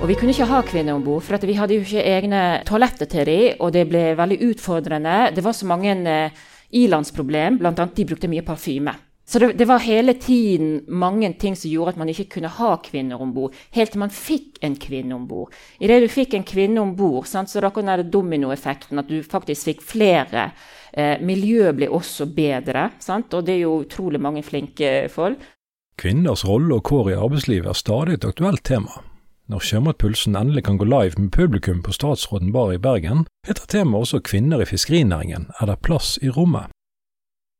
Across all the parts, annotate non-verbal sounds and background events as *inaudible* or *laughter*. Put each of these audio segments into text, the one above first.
Og vi kunne ikke ha kvinner om bord, for vi hadde jo ikke egne toaletter til dem, og det ble veldig utfordrende. Det var så mange eh, ilandsproblem, bl.a. de brukte mye parfyme. Så det, det, var hele tiden mange ting som gjorde at man ikke kunne ha kvinner om bord. Helt til man fikk en kvinne om bord. Idet du fikk en kvinne om bord, så rakk den dominoeffekten at du faktisk fikk flere. Eh, miljøet ble også bedre, sant? og det er jo utrolig mange flinke folk. Kvinners rolle og kår i arbeidslivet er stadig et aktuelt tema. Når Sjømatpulsen endelig kan gå live med publikum på Statsråden bar i Bergen, heter temaet også Kvinner i fiskerinæringen – er det plass i rommet?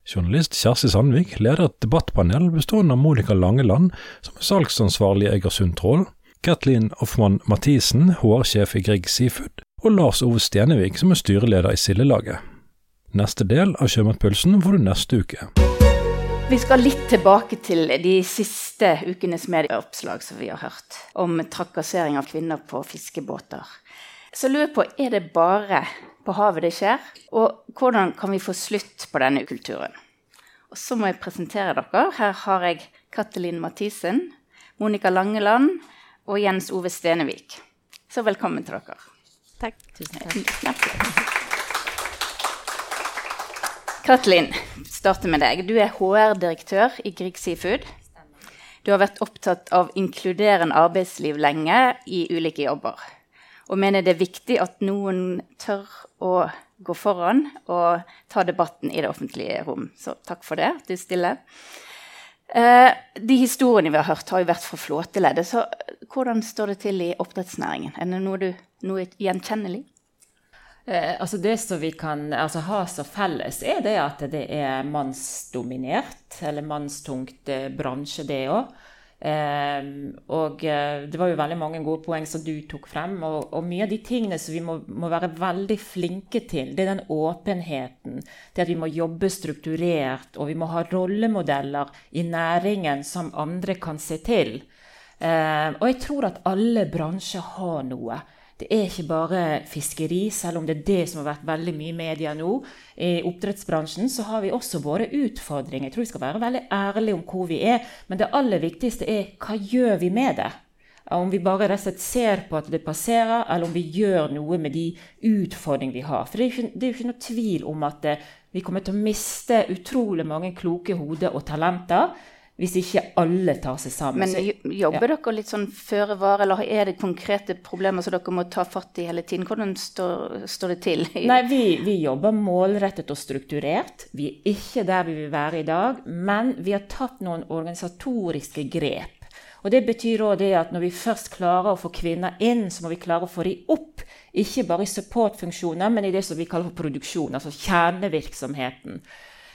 Journalist Kjersti Sandvik leder et debattpanel bestående av Monica Langeland, som er salgsansvarlig i Egersund Trål, Kathleen Offmann Mathisen, HR-sjef i Grieg Seafood, og Lars Ove Stenevik, som er styreleder i Sildelaget. Neste del av Sjømatpulsen får du neste uke. Vi skal litt tilbake til de siste ukenes medieoppslag som vi har hørt, om trakassering av kvinner på fiskebåter. Så lurer jeg på, er det bare på havet det skjer? Og hvordan kan vi få slutt på denne kulturen? Og så må jeg presentere dere. Her har jeg Katalin Mathisen, Monica Langeland og Jens Ove Stenevik. Så velkommen til dere. Takk. Tusen takk. Katlin, starter med deg. Du er HR-direktør i Grieg Seafood. Du har vært opptatt av inkluderende arbeidsliv lenge i ulike jobber. Og mener det er viktig at noen tør å gå foran og ta debatten i det offentlige rom. Så takk for det, at du stiller. Eh, de historiene vi har hørt, har jo vært fra flåteleddet. Så hvordan står det til i oppdrettsnæringen? Er det noe, du, noe gjenkjennelig? Eh, altså det som vi kan altså ha så felles, er det at det er mannsdominert, eller mannstungt eh, bransje, det òg. Eh, og eh, det var jo veldig mange gode poeng som du tok frem. Og, og mye av de tingene som vi må, må, være veldig flinke til, det er den åpenheten. Det at vi må jobbe strukturert, og vi må ha rollemodeller i næringen som andre kan se til. Eh, og jeg tror at alle bransjer har noe. Det er ikke bare fiskeri, selv om det er det som har vært veldig mye i media nå. I oppdrettsbransjen så har vi også våre utfordringer. Jeg tror vi skal være veldig ærlige om hvor vi er. Men det aller viktigste er hva gjør vi med det? Om vi bare rett og slett ser på at det passerer, eller om vi gjør noe med de utfordringene vi har. For det er jo ikke, ikke noe tvil om at eh, vi kommer til å miste utrolig mange kloke hoder og talenter hvis ikke alle tar seg sammen. Men jobber ja. dere litt sånn føre var, eller er det konkrete problemer som dere må ta fatt i hele tiden? Hvordan står, står det til? *laughs* Nei, vi, vi, jobber målrettet og strukturert. Vi er ikke der vi vil være i dag, men vi har tatt noen organisatoriske grep. Og Det betyr også det at når vi først klarer å få kvinner inn, så må vi klare å få dem opp. Ikke bare i supportfunksjoner, men i det som vi kaller for produksjon, altså kjernevirksomheten.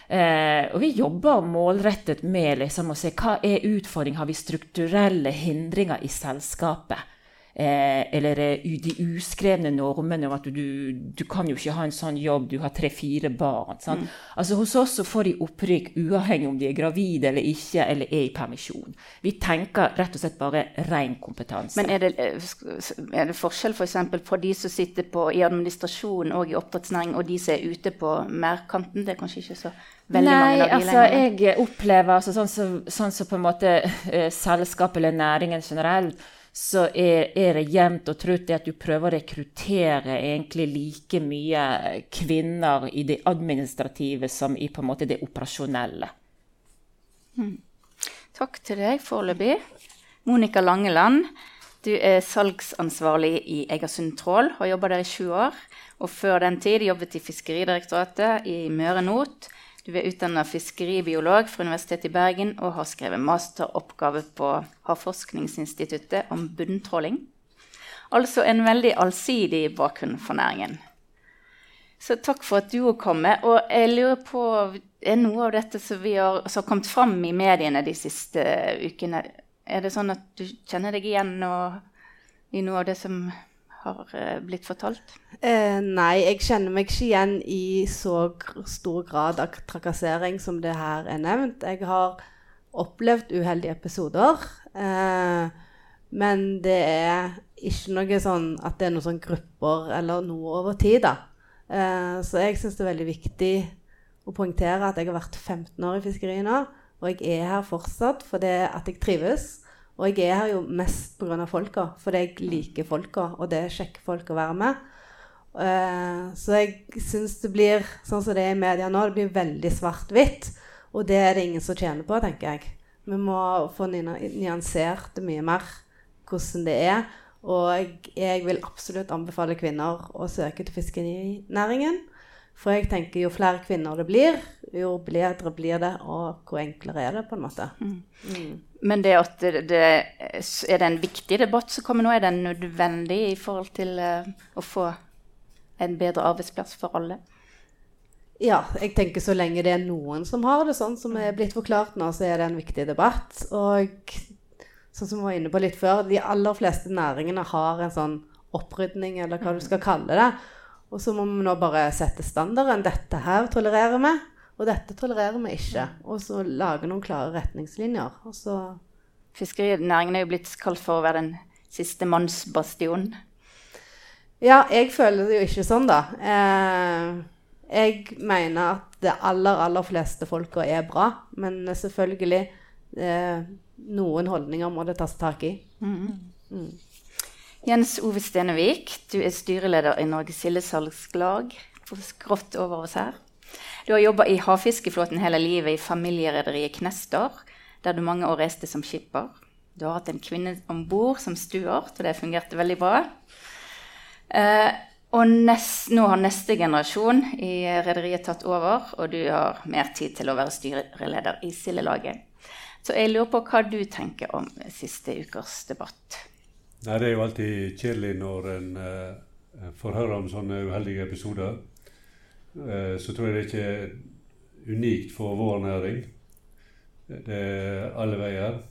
Eh, og vi jobber målrettet med liksom, å se hva er utfordringen. Har vi strukturelle hindringer i selskapet? Eh, eller de uskrevne normene om at du, du, kan jo ikke ha en sånn jobb, du har tre-fire barn. Mm. Altså Hos oss så får de opprykk uavhengig om de er gravide eller ikke, eller er i permisjon. Vi tenker rett og slett bare ren kompetanse. Men er det, er det forskjell f.eks. For på de som sitter på, i administrasjon og i oppdrettsnæring, og de som er ute på merkanten? Det er kanskje ikke så veldig Nei, mange av de altså, lenger? jeg opplever altså, sånn som så, sånn så på en måte eh, selskap eller næringen generelt, så er, er det jevnt og trutt at du prøver å rekruttere egentlig like mye kvinner i det administrative som i på en måte det operasjonelle. Mm. Takk til deg foreløpig. Monica Langeland, du er salgsansvarlig i Egersund Trål har jobba der i sju år. Og før den tid jobbet i Fiskeridirektoratet i Møre Not du er utdanna fiskeribiolog fra Universitetet i Bergen og har skrevet masteroppgave på Havforskningsinstituttet om bunntråling. Altså en veldig allsidig bakgrunn for næringen. Så takk for at du kom. Og jeg lurer på, er noe av dette som, har, som har kommet fram i mediene de siste ukene Er det sånn at du kjenner deg igjen i noe av det som har eh, blitt fortalt? Eh, nei, jeg kjenner meg ikke igjen i så stor grad av trakassering som det her er nevnt. Jeg har opplevd uheldige episoder. Eh, men det er ikke noe sånn at det er noen sånn grupper eller noe over tid, da. Eh, så jeg syns det er veldig viktig å poengtere at jeg har vært 15 år i fiskeriet nå. Og jeg er her fortsatt fordi at jeg trives. Og jeg er her jo mest pga. folka, fordi jeg liker folka, og det er kjekke folk å være med. Uh, så jeg syns det blir sånn som det er i media nå, det blir veldig svart-hvitt. Og det er det ingen som tjener på, tenker jeg. Vi må få nyansert det mye mer hvordan det er. Og jeg, jeg vil absolutt anbefale kvinner å søke til fiskerinæringen. For jeg tenker jo flere kvinner det blir, jo bedre blir det, og hvor enklere er det, på en måte. Mm. Mm. Men det at det, det, er det en viktig debatt som kommer nå? Er den nødvendig i forhold til uh, å få en bedre arbeidsplass for alle? Ja, jeg tenker så lenge det er noen som har det sånn som er blitt forklart nå, så er det en viktig debatt. Og sånn som vi var inne på litt før, de aller fleste næringene har en sånn opprydning, eller hva du skal kalle det. Og så må vi nå bare sette standarden. Dette her tolererer vi, og dette tolererer vi ikke. Og så lage noen klare retningslinjer. Og så Fiskerinæringen er jo blitt kalt for å være den siste mannsbastionen. Ja, jeg føler det jo ikke sånn, da. Eh, jeg mener at det aller, aller fleste folka er bra. Men selvfølgelig eh, Noen holdninger må det tas tak i. Mm. Mm. Jens Ove Stenevik, du er styreleder i Norges Sildesalgslag. Skrått over oss her. Du har jobba i havfiskeflåten hele livet i familierederiet Knestor, der du mange år reiste som skipper. Du har hatt en kvinne om bord som stuart, og det fungerte veldig bra. Eh, og nest, nå har neste generasjon i rederiet tatt over, og du har mer tid til å være styreleder i Sildelaget. Så jeg lurer på hva du tenker om siste ukers debatt. Nei, Det er jo alltid kjedelig når en eh, får høre om sånne uheldige episoder. Uh, så tror jeg det ikke er unikt for vår næring. Det er alle veier.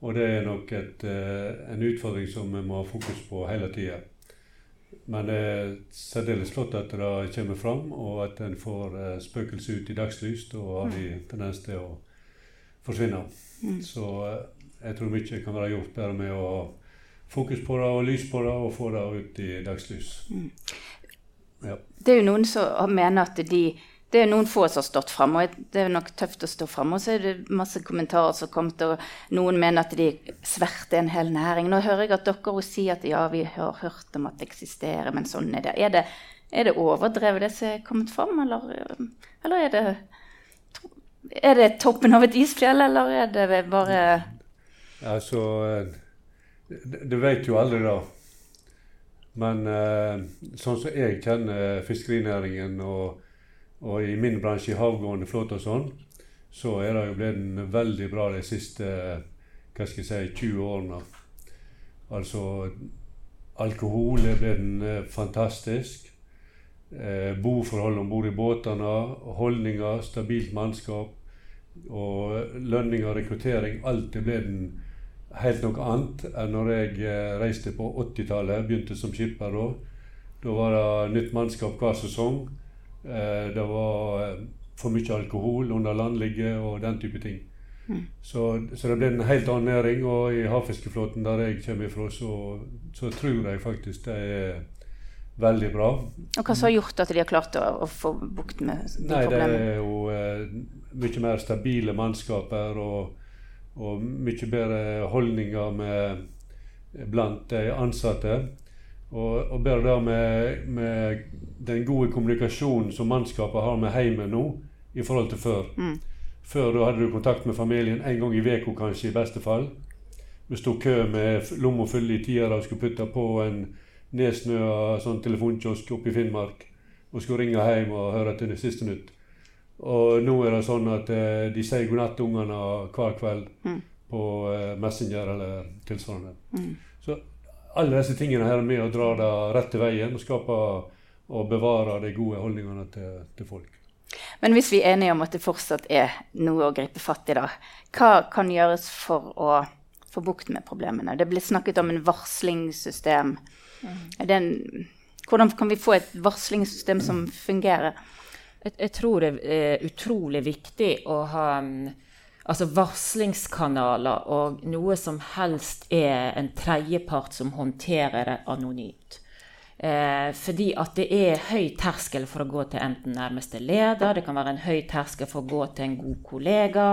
Og det er nok et, uh, en utfordring som vi må ha fokus på hele tida. Men det er særdeles flott at det kommer fram, og at en får uh, spøkelset ut i dagslys. Da har de mm. tendens til å forsvinne. Mm. Så jeg tror mye kan være gjort bare med å ha fokus på det og lys på det, og få det ut i dagslys. Ja. Det er jo noen som mener at de det er noen få som har stått fram, og det er nok tøft å stå fram. Og så er det masse kommentarer som har kommet, og noen mener at de sverter en hel næring. Nå hører jeg at dere sier at ja, vi har hørt om at det eksisterer, men sånn er det. Er det, er det overdrevet, det som er kommet fram, eller, eller er, det, er det toppen av et isfjell, eller er det bare Altså, du vet jo aldri, da. Men eh, sånn som jeg kjenner fiskerinæringen og og i min bransje, i havgående flåte og sånn, så er det jo blitt veldig bra de siste hva skal jeg si, 20 årene. Altså alkohol er blitt eh, fantastisk. Eh, boforhold om bord i båtene, holdninger, stabilt mannskap og lønninger og rekruttering. Alt er blitt helt noe annet enn når jeg eh, reiste på 80-tallet. Begynte som skipper da. Da var det nytt mannskap hver sesong. Eh, det var eh, for mye alkohol under landligge og den type ting. Mm. Så, så, det ble en helt annen næring. Og i havfiskeflåten der jeg kommer ifra, så, så, tror jeg faktisk det er veldig bra. Og Hva som har gjort at de har klart å, å få bukt med de Nei, problemene? Det er jo eh, mye mer stabile mannskaper og, og mye bedre holdninger med, blant de ansatte. Og, og bare det med, med, den gode kommunikasjonen som mannskapet har med heimen nå, i forhold til før. Mm. Før da hadde du kontakt med familien en gang i uka, kanskje, i beste fall. Vi sto kø med lomma full i tida og skulle putte på en nedsnøa sånn telefonkiosk oppe i Finnmark. Og skulle ringe hjem og høre til det siste nytt. Og nå er det sånn at eh, de sier god natt til ungene hver kveld mm. på eh, Messenger eller tilsvarende. Mm. Så alle disse tingene her er med å dra det rett til veien og skape og bevare de gode holdningene til, til, folk. Men hvis vi er enige om at det fortsatt er noe å gripe fatt i, da, hva kan gjøres for å få bukt med problemene? Det ble snakket om en varslingssystem. Mm. En, hvordan kan vi få et varslingssystem som fungerer? Jeg, jeg tror det er utrolig viktig å ha altså varslingskanaler og noe som helst er en tredjepart som håndterer det anonymt. Eh, fordi at det er høy terskel for å gå til enten nærmeste leder, det kan være en høy terskel for å gå til en god kollega.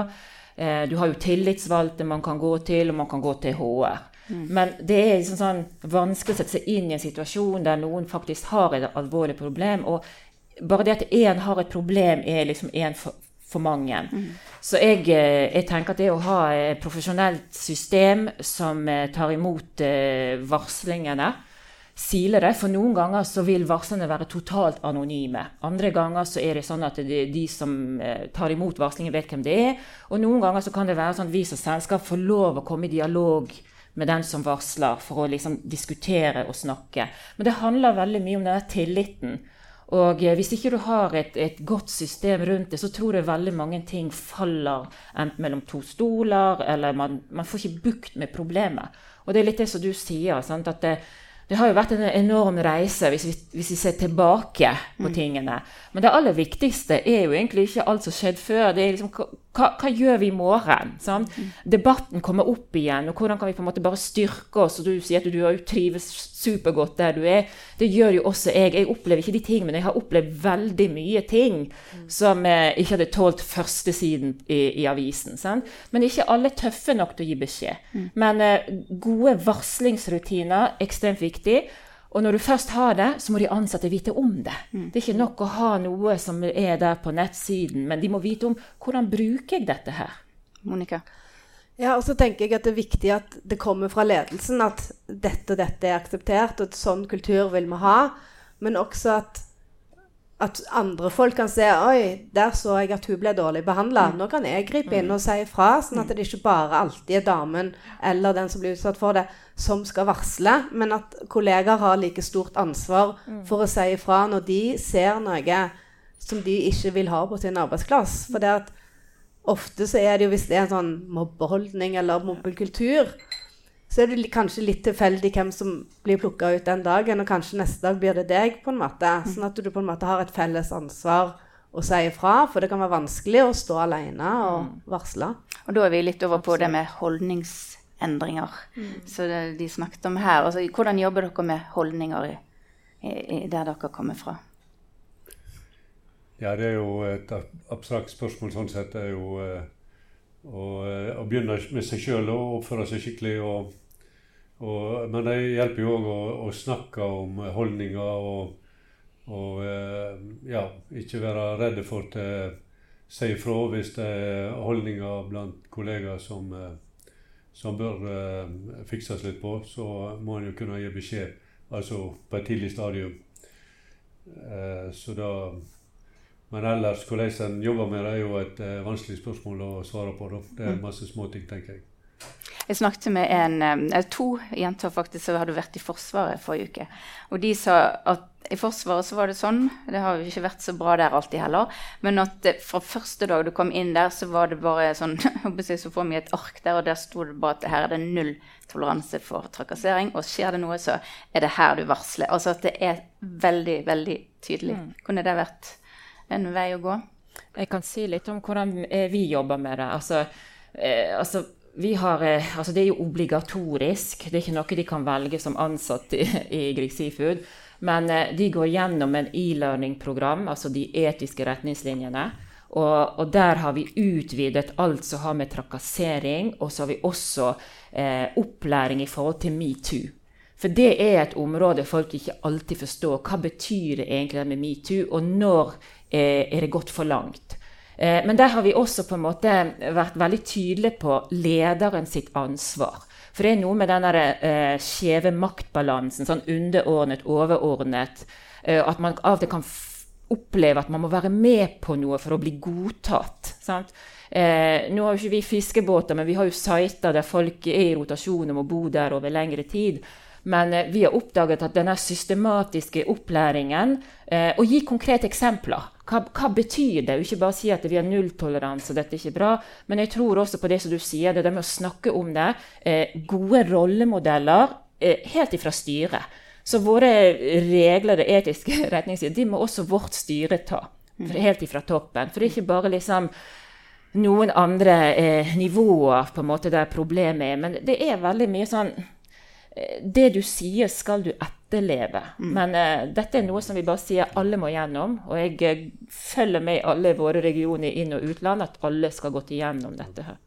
Eh, du har jo tillitsvalgte man kan gå til, og man kan gå til HR. Mm. Men det er liksom sånn vanskelig å sette seg inn i en situasjon der noen faktisk har et alvorlig problem. Og bare det at én har et problem, er liksom én for, for, mange. Mm. Så jeg, eh, jeg, tenker at det å ha et profesjonelt system som eh, tar imot varslingene, siler det. For noen ganger så vil varslene være totalt anonyme. Andre ganger så er det sånn at det, de som eh, tar imot varslingen, vet hvem det er. Og noen ganger så kan det være sånn at vi som selskap får lov å komme i dialog med den som varsler, for å liksom diskutere og snakke. Men det handler veldig mye om denne tilliten. Og eh, hvis ikke du har et, et, godt system rundt det, så tror jeg veldig mange ting faller enten mellom to stoler, eller man, man får ikke bukt med problemet. Og det er litt det som du sier. Sant? at det, det har jo vært en enorm reise hvis vi, hvis vi ser tilbake på mm. tingene. Men det aller viktigste er jo egentlig ikke alt som skjedde før. Det er liksom, hva, hva gjør vi i morgen? Sånn? Debatten kommer opp igjen. og Hvordan kan vi på en måte bare styrke oss? og Du sier at du har trives supergodt der du er. Det gjør jo også jeg. Jeg opplever ikke de tingene, men jeg har opplevd veldig mye ting som eh, ikke hadde tålt førstesiden i, i avisen. Sant? Men ikke alle er tøffe nok til å gi beskjed. Mm. Men eh, gode varslingsrutiner er ekstremt viktig. Og når du først har det, så må de ansatte vite om det. Mm. Det er ikke nok å ha noe som er der på nettsiden, men de må vite om hvordan bruker jeg dette her. Monica? Ja, og så tenker jeg at det er viktig at det kommer fra ledelsen at dette og dette er akseptert, og at sånn kultur vil vi ha. Men også at at andre folk kan se Oi, der så jeg at hun ble dårlig behandla. Mm. Nå kan jeg gripe inn mm. og si ifra, sånn at det ikke bare alltid er damen eller den som blir utsatt for det, som skal varsle, men at kollegaer har like stort ansvar mm. for å si ifra når de ser noe som de ikke vil ha på sin arbeidsplass. For det at ofte så er det jo hvis det er en sånn mobbeholdning eller mobbekultur, så er det kanskje litt tilfeldig hvem som blir plukka ut den dagen, og kanskje neste dag blir det deg, på en måte. Mm. Sånn at du på en måte har et felles ansvar å si ifra, for det kan være vanskelig å stå alene og mm. varsle. Og da er vi litt over på det med holdningsendringer, mm. så det de snakket om her. Altså, hvordan jobber dere med holdninger i, i, i der dere kommer fra? Ja, det er jo et abstrakt spørsmål sånn sett. Det er jo eh, å, eh, begynne med seg sjøl og oppføre seg skikkelig. og og, men det hjelper jo òg å, å, snakke om holdninger og, og eh, ja, ikke være redde for å si ifra hvis det er holdninger blant kollegaer som, som bør fikses litt på. Så må en jo kunne gi beskjed, altså på et tidlig stadium. Så da men ellers hvordan en jobber med det, er jo et eh, vanskelig spørsmål å svare på. Da. Det er mm. masse småting, tenker jeg. Jeg snakket med en, eller to jenter faktisk som hadde vært i Forsvaret forrige uke. Og de sa at i Forsvaret så var det sånn, det har jo ikke vært så bra der alltid heller, men at fra første dag du kom inn der, så var det bare sånn *laughs* Så får vi et ark der, og der sto det bare at her er det null toleranse for trakassering. Og skjer det noe, så er det her du varsler. Altså at det er veldig, veldig tydelig. Mm. Kunne det vært en vei å gå? Jeg kan si litt om hvordan vi jobber med det. Altså, eh, altså har, eh, altså det er jo obligatorisk. Det er ikke noe de kan velge som ansatt i, i Grieg Seafood. Men eh, de går gjennom en e-learning-program, altså de etiske retningslinjene. Og, og, der har vi utvidet alt som har med trakassering, og så har vi også eh, opplæring i forhold til metoo. For det er et område folk ikke alltid forstår. Hva betyr det egentlig med metoo, og når eh, er det gått for langt? Eh, men der har vi også på en måte vært veldig tydelige på lederen sitt ansvar. For det er noe med den eh, skjeve maktbalansen, sånn underordnet, overordnet, eh, at man av og til kan oppleve at man må være med på noe for å bli godtatt. Eh, nå har jo ikke vi fiskebåter, men vi har jo sider der folk er i rotasjon og må bo der over lengre tid. Men eh, vi har oppdaget at denne systematiske opplæringen eh, Og gi konkrete eksempler. Hva, hva, betyr det? Ikke bare si at vi har nulltoleranse og dette er ikke bra. Men jeg tror også på det som du sier, det der med å snakke om det. Eh, gode rollemodeller eh, helt ifra styret. Så våre regler, det etiske *laughs* retningslinjer, de må også vårt styre ta. Helt ifra toppen. For det er ikke bare liksom noen andre eh, nivåer på en måte der problemet er. Men det er veldig mye sånn det du sier, skal du etterleve. Men uh, dette er noe som vi bare sier alle må gjennom. Og jeg eh, følger med i alle våre regioner inn- og utland at alle skal gått igjennom dette her.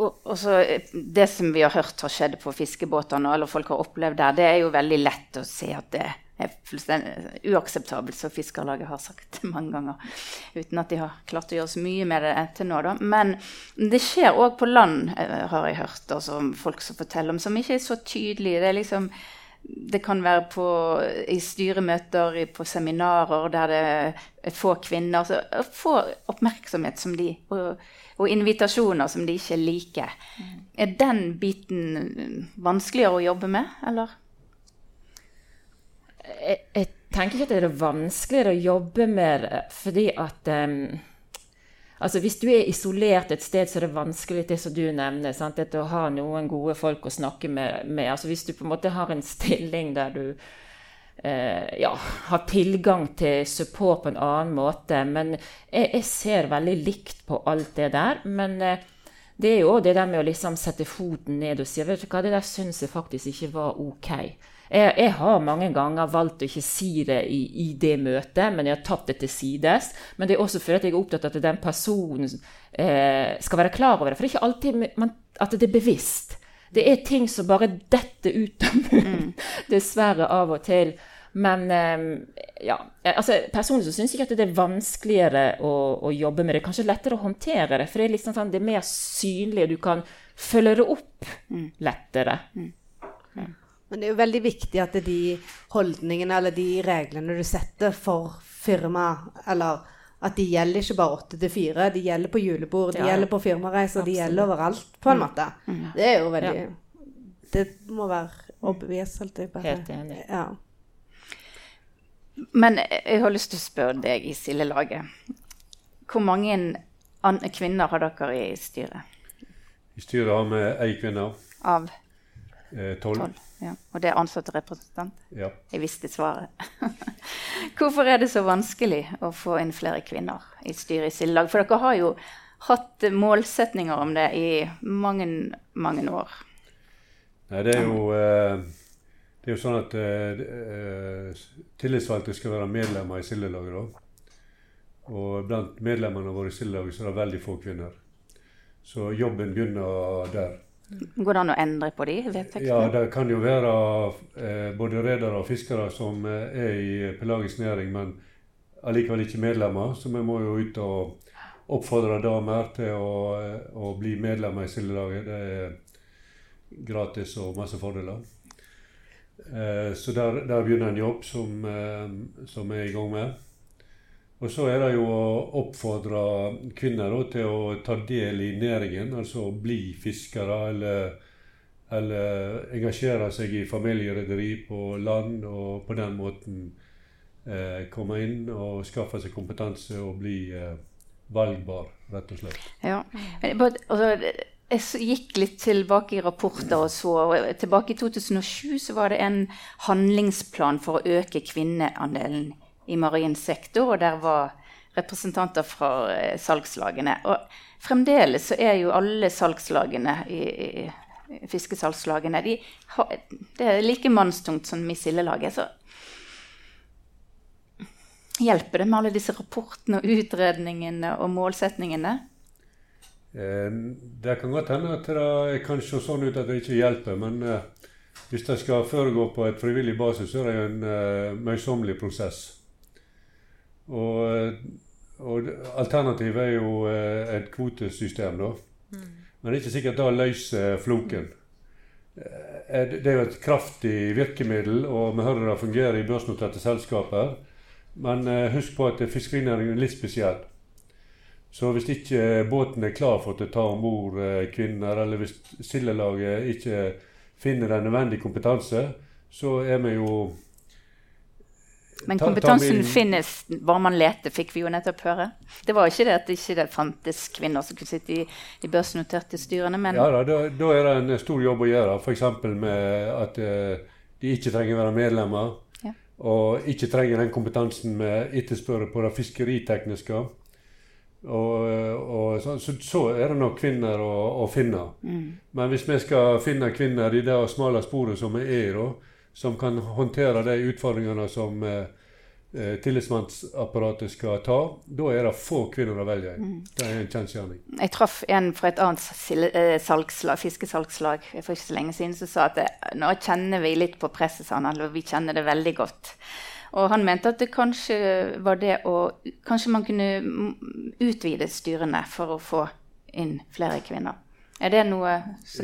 Og, og så eh, Det som vi har hørt har skjedd på fiskebåtene, eller folk har opplevd der, det er jo veldig lett å se at det er fullstendig uakseptabelt, som Fiskarlaget har sagt *laughs* mange ganger. Uten at de har klart å gjøre så mye med det til nå. Da. Men det skjer òg på land, eh, har jeg hørt. Altså, folk som forteller om, som ikke er så tydelige. Det er liksom det kan være på, i styremøter, på seminarer der det er få kvinner. Så få oppmerksomhet som de, og, og, invitasjoner som de ikke liker. Mm. Er den biten vanskeligere å jobbe med, eller? Jeg, jeg, tenker ikke at det er vanskeligere å jobbe med det, fordi at um, altså Hvis du er isolert et sted, så er det vanskelig, det som du nevner. Sant? Dette å ha noen gode folk å snakke med. med. Altså Hvis du på en måte har en stilling der du eh, ja, har tilgang til support på en annen måte. Men jeg, jeg ser veldig likt på alt det der. Men eh, det er jo det der med å liksom sette foten ned og si vet du hva, det der syns jeg faktisk ikke var ok. Jeg, jeg, har mange ganger valgt å ikke si det i, i, det møtet, men jeg har tatt det til sides. Men det er også fordi jeg er opptatt av at den personen eh, skal være klar over det. For det er ikke alltid man, at det er bevisst. Det er ting som bare detter ut av munnen, mm. *laughs* dessverre, av og til. Men eh, ja, altså, personlig så syns jeg ikke at det er vanskeligere å, å, jobbe med det. Kanskje lettere å håndtere det, for det er, liksom sånn, det er mer synlig, og du kan følge det opp mm. lettere. Mm. Men det er jo veldig viktig at de holdningene eller de reglene du setter for firma, eller at de gjelder ikke bare åtte til fire. De gjelder på julebord, de ja, gjelder på firmareiser, de gjelder overalt, på en mm. måte. Mm. Det er jo veldig ja. Det må være overbevist, holdt jeg på Helt enig. Ja. Men jeg har lyst til å spørre deg i Sildelaget. Hvor mange kvinner har dere i styret? I styret har vi én kvinne. Av? Eh, tolv. Eh, ja. Og det er ansattrepresentant? Ja. Jeg visste svaret. *laughs* Hvorfor er det så vanskelig å få inn flere kvinner i styret i Sildelag? For dere har jo hatt målsetninger om det i mange, mange år. Nei, det er jo, eh, det er jo sånn at uh, tillitsvalgte skal være medlemmer i Sildelaget. Og blant medlemmene våre i Sildelaget så er det veldig få kvinner. Så jobben begynner der. Går det an å endre på de vedtektene? Ja, det kan jo være eh, både redere og fiskere som eh, er i pelagisk næring, men allikevel ikke medlemmer. Så vi må jo ut og oppfordre damer til å, eh, å bli medlemmer i Sildelaget. Det er gratis og masse fordeler. Eh, så der, der, begynner en jobb som, eh, som er i gang med. Og så er det jo å oppfordre kvinner da, til å ta del i næringen, altså bli fiskere eller, eller engasjere seg i familierederi på land, og på den måten eh, komme inn og skaffe seg kompetanse og bli eh, valgbar, rett og slett. Ja, altså, jeg gikk litt tilbake i rapporter og så. og Tilbake i 2007 så var det en handlingsplan for å øke kvinneandelen i marin sektor, og der var representanter fra eh, salgslagene. Og fremdeles så er jo alle salgslagene i, i fiskesalgslagene de har, Det er like mannstungt som i sildelaget. Så hjelper det med alle disse rapportene og utredningene og målsetningene? Eh, det kan godt hende at det kan se sånn ut at det ikke hjelper. Men eh, hvis det skal foregå på et frivillig basis, så er det jo en uh, møysommelig prosess. Og, og alternativet er jo eh, et kvotesystem, da. Mm. Men det er ikke sikkert det løser floken. Eh, det er jo et kraftig virkemiddel, og vi hører det fungerer i børsnoterte selskaper. Men eh, husk på at fiskerinæringen er litt spesiell. Så hvis ikke båten er klar for å ta om bord kvinner, eller hvis sildelaget ikke finner den nødvendige kompetanse, så er vi jo men kompetansen ta, ta finnes bare man leter, fikk vi jo nettopp høre. Det var ikke det at det ikke fantes kvinner som kunne sitte i de børsnoterte styrene. Men ja, da, da, da, er det en stor jobb å gjøre. F.eks. med at uh, de ikke trenger å være medlemmer. Ja. Og ikke trenger den kompetansen vi etterspør på det fiskeritekniske. Og, og så, så, så, er det nok kvinner å, å finne. Mm. Men hvis vi skal finne kvinner i det smale sporet som vi er i, som kan håndtere de utfordringene som eh, eh, tillitsmannsapparatet skal ta, da er det få kvinner å velge i. Mm. Det er en kjensgjerning. Jeg traff en fra et annet eh, salgslag, fiskesalgslag for ikke så lenge siden som sa at det, nå kjenner vi litt på presset, sa han, eller vi kjenner det veldig godt. Og han mente at det kanskje var det å Kanskje man kunne utvide styrene for å få inn flere kvinner. Er det noe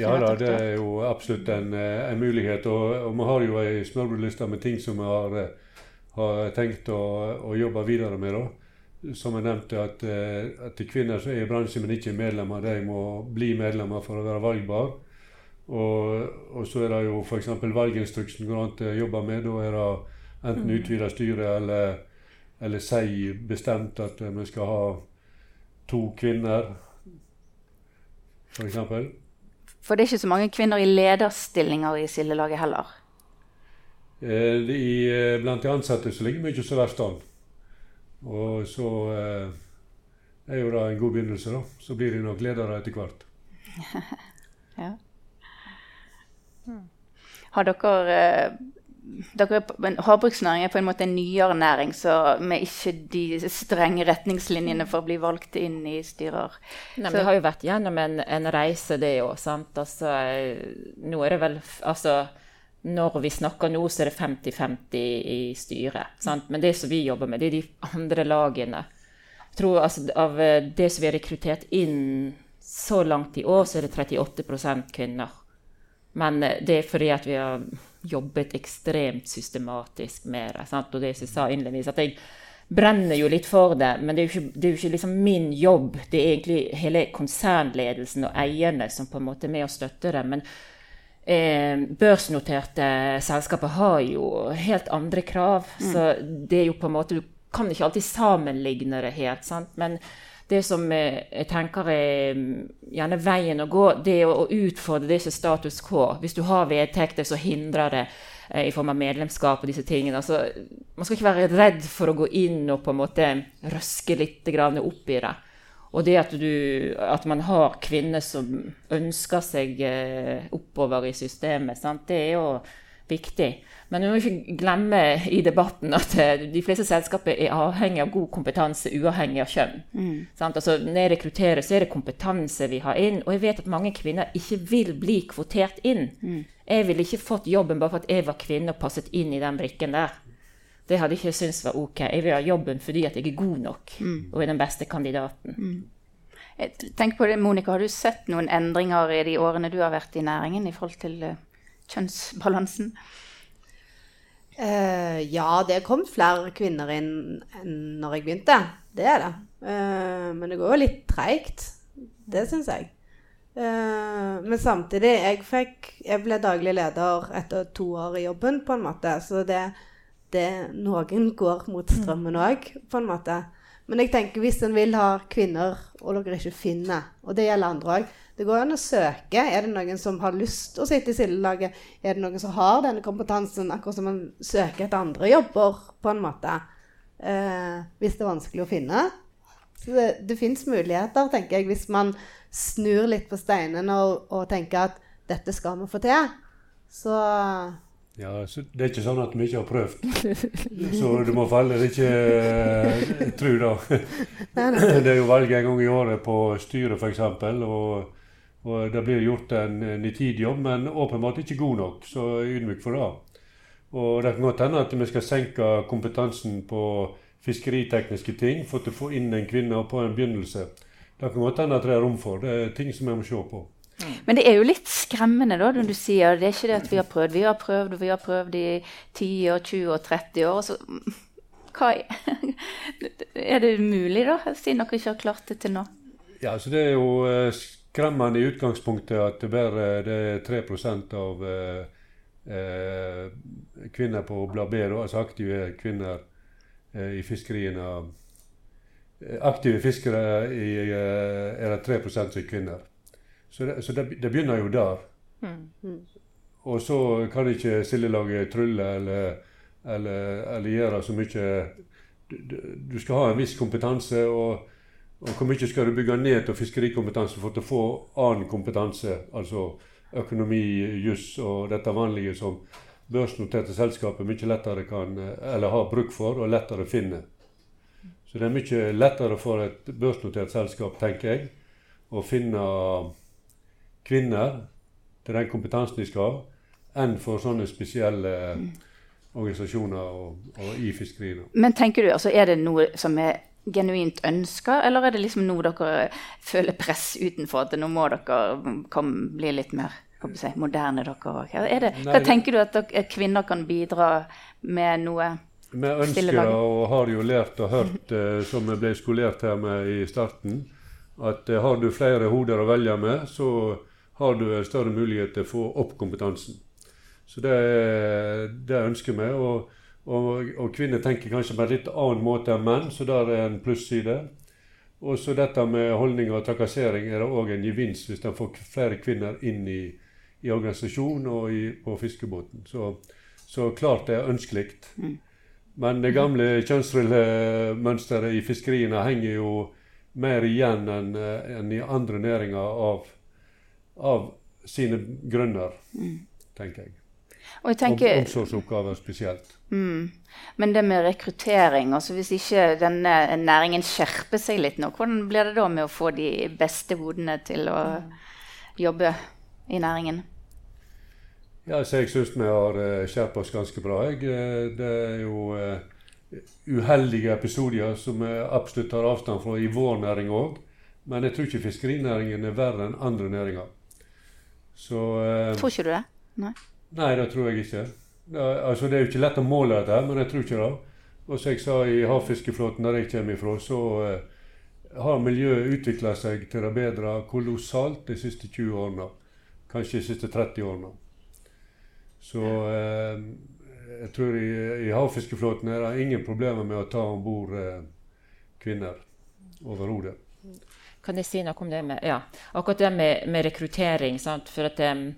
Ja da, det er jo absolutt en, eh, en mulighet. Og, og, vi har jo ei smørbrødliste med ting som vi har, eh, har tenkt å, å, jobbe videre med. da. Som jeg nevnte, at, eh, at kvinner som er i bransjen, men ikke er medlemmer, de må bli medlemmer for å være valgbar. Og, og så er det jo f.eks. valginstruksen går an til å jobbe med. Da er det enten mm. utvida styre eller, eller si bestemt at vi skal ha to kvinner For, for det er ikke så mange kvinner i lederstillinger i sildelaget heller? Eh, i, eh, blant de ansatte så ligger mye så verst an. Og så eh, er jo det en god begynnelse, da. Så blir de nok ledere etter hvert. *laughs* ja. Har dere eh, Havbruksnæring er på en måte en nyere næring, så med ikke de strenge retningslinjene for å bli valgt inn i styrer. Nei, vi har jo vært gjennom en, en reise, det òg. Altså, nå er det vel altså, Når vi snakker nå, så er det 50-50 i styret. Sant? Men det som vi jobber med, det er de andre lagene. Jeg tror altså, Av det som vi har rekruttert inn så langt i år, så er det 38% kvinner. Men det er fordi at vi har jobbet ekstremt systematisk med det. Sant? Og det som jeg sa innledningsvis, at jeg brenner jo litt for det, men det er jo ikke, det er jo ikke liksom min jobb. Det er egentlig hele konsernledelsen og eierne som på en måte er med og støtter det. Men eh, børsnoterte selskaper har jo helt andre krav. Mm. Så det er jo på en måte Du kan ikke alltid sammenligne det helt. sant? Men det som jeg tenker er mm, gjerne veien å gå, det er å utfordre disse status quo. Hvis du har vedtekter, så hindrer det eh, i form av medlemskap og disse tingene. Altså, man skal ikke være redd for å gå inn og på en måte røske litt opp i det. Og det at, du, at man har kvinner som ønsker seg eh, oppover i systemet, sant? det er jo viktig. Men vi må ikke glemme i debatten at eh, de fleste selskaper er avhengig av god kompetanse, uavhengig av kjønn. Mm. Altså, når jeg rekrutterer, så er det kompetanse vi har inn. Og jeg vet at mange kvinner ikke vil bli kvotert inn. Mm. Jeg ville ikke fått jobben bare for at jeg var kvinne og passet inn i den brikken der. Det hadde jeg ikke syntes var ok. Jeg vil ha jobben fordi jeg er god nok mm. og er den beste kandidaten. Mm. Tenk på det, Monica, Har du sett noen endringer i de årene du har vært i næringen i forhold til uh, kjønnsbalansen? Uh, ja, det er kommet flere kvinner inn enn når jeg begynte. Det er det. Uh, men det går jo litt treigt. Det syns jeg. Uh, men samtidig jeg, fikk, jeg ble daglig leder etter to år i jobben, på en måte. Så det, det Noen går mot strømmen òg, på en måte. Men jeg tenker hvis en vil ha kvinner, og dere ikke finner, og det gjelder andre òg det går an å søke. Er det noen som har lyst å sitte i sildelaget? Er det noen som har denne kompetansen, akkurat som man søker etter andre jobber, på en måte? Eh, hvis det er vanskelig å finne. Så det, det fins muligheter, tenker jeg, hvis man snur litt på steinene og, og tenker at dette skal vi få til. Så ja, så Det er ikke sånn at vi ikke har prøvd. Så du må faller ikke uh, tro, da. Det er jo valg en gang i året på styret, f.eks. Og og det blir gjort en nitid jobb, men åpenbart ikke god nok. Så ydmyk for det. Og det kan godt hende at vi skal senke kompetansen på fiskeritekniske ting for å få inn en kvinne på en begynnelse. Det kan godt hende at det er rom for. Det er ting som vi må se på. Men det er jo litt skremmende da, når du sier det er ikke det at vi har prøvd. Vi har prøvd, og vi har prøvd i 10 og 20 og 30 år. Så hva *laughs* er det mulig, da, siden dere ikke har klart det til nå? Ja, så det er jo eh, skremmende i utgangspunktet at det bare det er 3 av eh, eh, kvinner på Blabero, altså aktive kvinner eh, i fiskeriene eh, Aktive fiskere i, eh, er det 3 som er kvinner. Så det, så det, det begynner jo der. Mm. mm. Og så kan ikke sildelaget trylle eller, eller, eller, gjøre så mye du, du, skal ha en viss kompetanse. og Og hvor mye skal du bygge ned til fiskerikompetanse for å få annen kompetanse, altså økonomi, juss og dette vanlige som børsnoterte selskaper mye lettere kan, eller har bruk for, og lettere finne. Så det er mye lettere for et børsnotert selskap, tenker jeg, å finne kvinner til den kompetansen de skal ha, enn for sånne spesielle organisasjoner og, og i fiskeriene. Men tenker du, altså er det noe som er genuint ønska, eller er det liksom nå dere føler press utenfor at nå må dere komme, bli litt mer si, moderne, dere òg? Hva tenker du at, dere, kvinner kan bidra med noe? Vi ønsker og har jo lært og hørt, *laughs* eh, som vi ble skolert her med i starten, at eh, har du flere hoder å velge med, så har du større mulighet til å få opp kompetansen. Så det, det ønsker vi. Og, og, og, kvinner tenker kanskje på en litt annen måte enn menn, så der er en plusside. Og så dette med holdninger og trakassering er det òg en gevinst hvis en får flere kvinner inn i, i organisasjonen og i, på fiskebåten. Så, så, klart det er ønskelig. Mm. Men det gamle kjønnsrollemønsteret i fiskeriene henger jo mer igjen enn en i andre næringer av, av sine grunner, mm. tenker jeg. Og jeg tenker, Omsorgsoppgaver spesielt. Mm. Men det med rekruttering, altså hvis ikke denne næringen skjerper seg litt nå, hvordan blir det da med å få de beste hodene til å jobbe i næringen? Ja, så Jeg syns vi har uh, skjerpet oss ganske bra. Jeg. Eh, det er jo uh, uheldige episoder som vi absolutt tar avstand fra i vår næring òg. Men jeg tror ikke fiskerinæringen er verre enn andre næringer. Så, tror ikke du det? Nei. Nei, det tror jeg ikke. Det, altså, det er jo ikke lett å måle dette, men jeg tror ikke det. Og som jeg sa i havfiskeflåten der jeg kommer ifra, så uh, har miljøet utvikla seg til det bedre kolossalt de siste 20 årene. Kanskje de siste 30 årene. Så uh, jeg tror i, i havfiskeflåten er det ingen problemer med å ta om bord uh, kvinner overhodet. Kan jeg si noe om det med ja, akkurat det med, med rekruttering? Sant? For at um,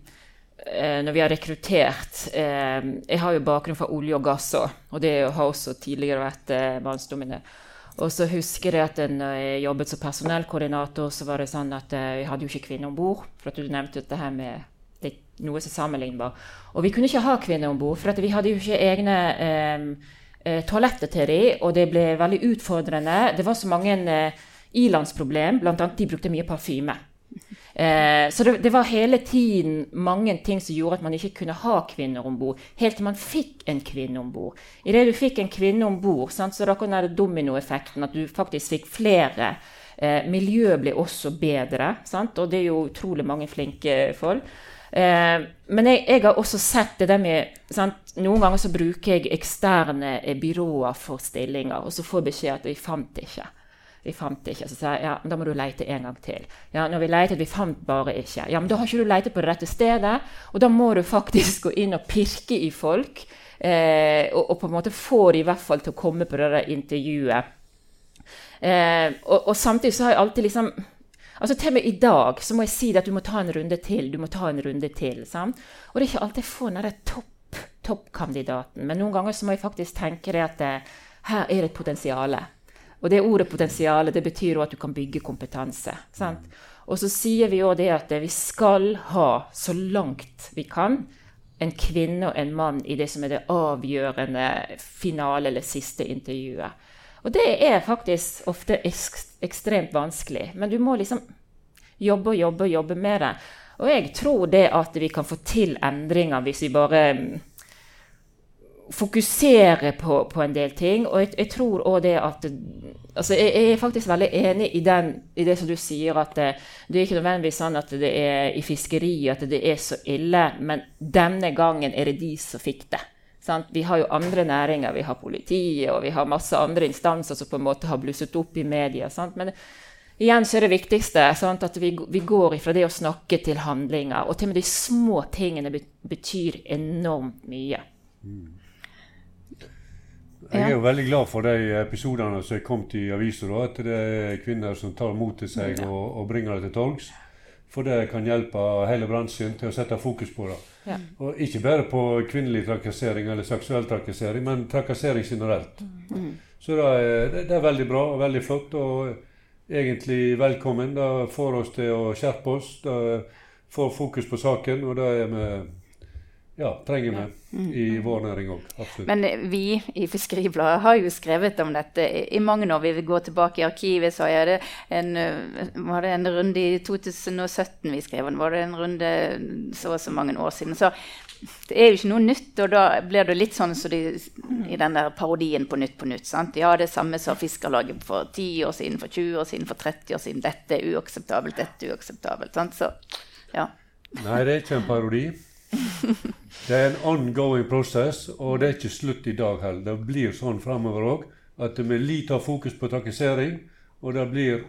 når vi har rekruttert eh, Jeg har jo bakgrunn fra olje og gass òg, og det har også tidligere vært eh, mannsdominert. Og så husker jeg at når jeg jobbet som personellkoordinator, så var det sånn at eh, jeg hadde jo ikke kvinner om bord. For at du nevnte dette her med det, noe som er sammenlignbar. Og vi kunne ikke ha kvinner om bord, for vi hadde jo ikke egne eh, eh toaletter til dem, og det ble veldig utfordrende. Det var så mange eh, ilandsproblem, bl.a. de brukte mye parfyme. Eh, så det, det, var hele tiden mange ting som gjorde at man ikke kunne ha kvinner om bord. Helt til man fikk en kvinne om bord. Idet du fikk en kvinne om bord, så da kom det dominoeffekten, at du faktisk fikk flere. Eh, miljøet ble også bedre, sant? og det er jo utrolig mange flinke folk. Eh, men jeg, jeg, har også sett det der med sant? Noen ganger så bruker jeg eksterne byråer for stillinger, og så får jeg beskjed at jeg fant ikke. Vi fant ikke. Så sa jeg ja, da må du lete en gang til. Ja, når vi letet, vi fant bare ikke. Ja, men da har ikke du letet på det rette stedet. Og da må du faktisk gå inn og pirke i folk. Eh, og, og, på en måte få de i hvert fall til å komme på det der intervjuet. Eh, og, og, samtidig så har jeg alltid liksom altså Til og med i dag så må jeg si at du må ta en runde til. du må ta en runde til, sant? Og det er ikke alltid jeg får den topp, toppkandidaten. Men noen ganger så må jeg faktisk tenke det at eh, her er det et potensial. Og det ordet potensial det betyr at du kan bygge kompetanse. Sant? Og så sier vi òg det at vi skal ha, så langt vi kan, en kvinne og en mann i det som er det avgjørende finale eller siste intervjuet. Og det er faktisk ofte ekstremt vanskelig. Men du må liksom jobbe og jobbe og jobbe med det. Og jeg tror det at vi kan få til endringer hvis vi bare fokusere på, på, en del ting. Og jeg, jeg tror òg det at altså jeg, jeg, er faktisk veldig enig i, den, i, det som du sier, at det, det er ikke nødvendigvis sånn at det er i fiskeriet at det er så ille, men denne gangen er det de som fikk det. Sant? Vi har jo andre næringer, vi har politiet og vi har masse andre instanser som på en måte har blusset opp i media. Sant? Men igjen så er det viktigste sant? at vi, vi, går ifra det å snakke til handlinger. Og til og med de små tingene betyr enormt mye. Mm. Jeg er jo veldig glad for de episodene som er kommet i avisa. At det er kvinner som tar mot til seg og, og bringer det til torgs. For det kan hjelpe hele bransjen til å sette fokus på det. Ja. Og ikke bare på kvinnelig trakassering eller seksuell trakassering, men trakassering generelt. Mm. Så det er, det er, veldig bra og veldig flott. Og egentlig velkommen. Det får oss til å skjerpe oss. Det får fokus på saken, og det er vi ja, trenger vi i vår næring òg. Absolutt. Men eh, vi i Fiskeribladet har jo skrevet om dette i, mange år. Vi vil gå tilbake i arkivet, så er det en, eh, var det en runde i 2017 vi skrev om. Var det en runde så og så mange år siden. Så det er jo ikke noe nytt, og da blir det litt sånn som de, i den der parodien på Nytt på Nytt. sant? Ja, det samme som Fiskarlaget for 10 år siden, for 20 år siden, for 30 år siden. Dette er uakseptabelt, dette er uakseptabelt. sant? Så, ja. Nei, det er ikke en parodi. Det er en ongoing prosess, og det er ikke slutt i dag heller. Det blir sånn fremover òg. At vi lite har fokus på trakassering, og det blir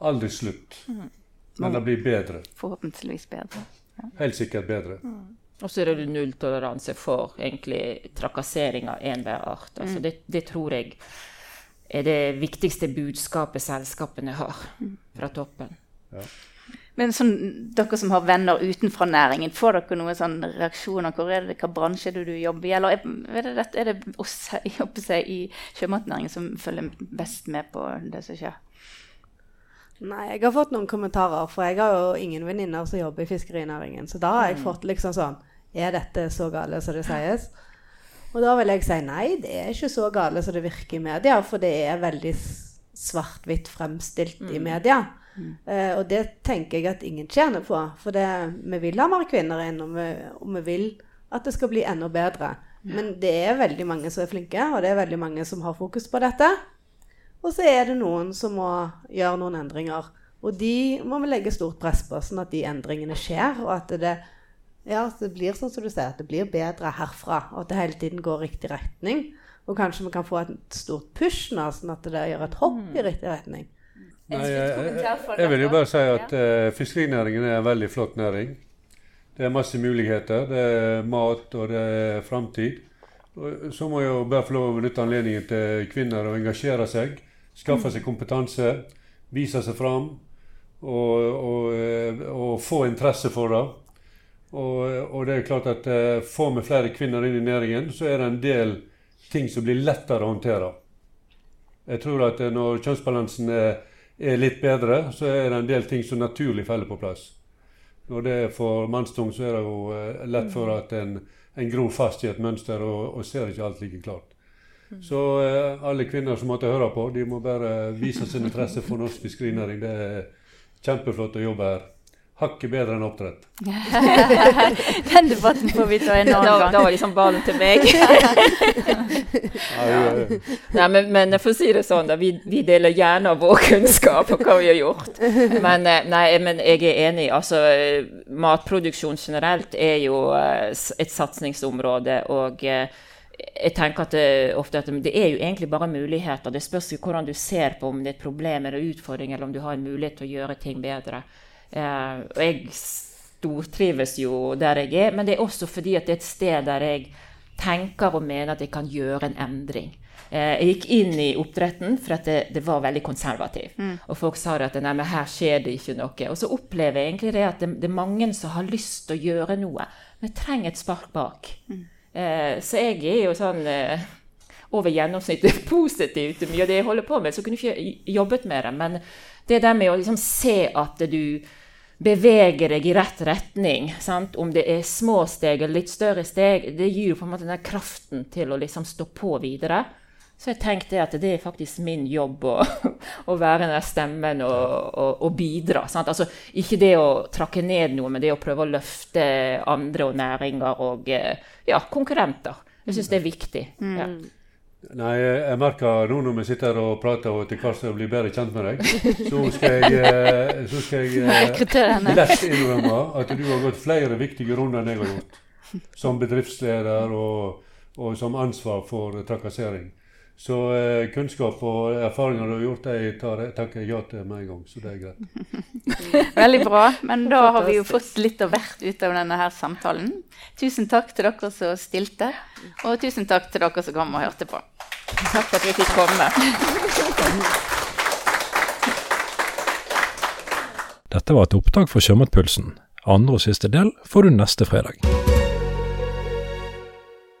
aldri slutt. Men det blir bedre. Forhåpentligvis bedre. Helt sikkert bedre. Og så er det nulltoleranse for egentlig trakassering av enhver art. Altså det, det tror jeg er det viktigste budskapet selskapene har fra toppen. Men sånn, dere som har venner utenfor næringen, får dere noen sånn reaksjoner? Hvor er det, Hva bransje er det du jobber i? Eller er, det, er det oss *laughs* si, i sjømatnæringen som følger best med på det som skjer? Nei, jeg har fått noen kommentarer, for jeg har jo ingen venninner som jobber i fiskerinæringen. Så da har jeg fått liksom sånn Er dette så gale som det sies? Og da vil jeg si nei, det er ikke så gale som det virker i media, for det er veldig svart-hvitt fremstilt i media. Eh, og det tenker jeg at ingen tjener på. For det, vi vil ha mer kvinner inn, og vi, og vi vil at det skal bli enda bedre. Men det er veldig mange som er flinke, og det er veldig mange som har fokus på dette. Og så er det noen som må gjøre noen endringer. Og de må vi legge stort press på, sånn at de endringene skjer. Og at det, ja, det blir sånn som du sier, at det blir bedre herfra. Og at det hele tiden går i riktig retning. Og kanskje vi kan få et stort push nå, sånn at det gjør et hopp i riktig retning. Nei, jeg, jeg, jeg vil jo bare si at uh, fiskerinæringen er en veldig flott næring. Det er masse muligheter. Det er mat, og det er framtid. Så må jeg jo bare få lov å benytte anledningen til kvinner å engasjere seg. Skaffe seg kompetanse. Vise seg fram. Og, og, eh, og få interesse for det. Og, og det er klart at eh, får vi flere kvinner inn i næringen, så er det en del ting som blir lettere å håndtere. Jeg tror at når kjønnsbalansen er, er litt bedre, så er det en del ting som naturlig faller på plass. Når det er for mannstung, så er det jo eh, lett for at en, en gror fast i et mønster og, og ser ikke alt like klart. Så eh, alle kvinner som måtte høre på, de må bare vise sin interesse for norsk fiskerinæring. Det er kjempeflott å jobbe her. Hakket bedre enn oppdrett. *laughs* Den debatten får vi ta en annen annen da gang. var liksom ballen til meg. *laughs* Ja, Nei, men, men for å si det sånn, da, vi, vi deler gjerne vår kunnskap om hva vi har gjort. Men, eh, nei, men jeg er enig. altså Matproduksjon generelt er jo eh, et satsingsområde. og eh, jeg tenker at det, ofte at det er jo egentlig bare muligheter. Det spørs hvordan du ser på om det er et problem eller utfordring, eller om du har en mulighet til å gjøre ting bedre. Eh, og jeg stortrives jo der jeg er, men det er også fordi at det er et sted der jeg tenker og mener at jeg kan gjøre en endring. Eh, jeg gikk inn i oppdretten for at det, det var veldig konservativ. Og folk sa at nei, men her skjer det ikke noe. Og så opplever jeg egentlig det at det, det er mange som har lyst til å gjøre noe, men trenger et spark bak. Eh, så jeg er jo sånn eh, over gjennomsnittet *laughs* positiv til mye av det jeg holder på med. Så kunne jeg ikke jobbet med det. Men det der med å liksom se at du beveger deg i rett retning, sant? om det er små steg eller litt større steg, det gir på en måte den kraften til å liksom stå på videre. Så jeg tenkte at det er faktisk min jobb å, *laughs* å være den stemmen og, og, og bidra. Sant? Altså, ikke det å trakke ned noe, men det å prøve å løfte andre og næringer og eh, ja, konkurrenter. Jeg syns det er viktig. Ja. Nei, jeg merker nå når vi sitter og prater og etter hvert blir bedre kjent med deg, så skal jeg, *laughs* eh, så skal jeg eh, lett innrømme at du har gått flere viktige runder enn jeg har gjort. Som bedriftsleder og, og som ansvar for trakassering. Så eh, kunnskap og erfaringer du har gjort, det tar, takker jeg ja til med en gang. Så det er greit. *laughs* Veldig bra. Men da har vi jo fått litt av hvert ut av denne her samtalen. Tusen takk til dere som stilte, og tusen takk til dere som kom og hørte på. Takk for at vi fikk komme. Dette var et opptak for Sjømatpulsen. Andre og siste del får du neste fredag.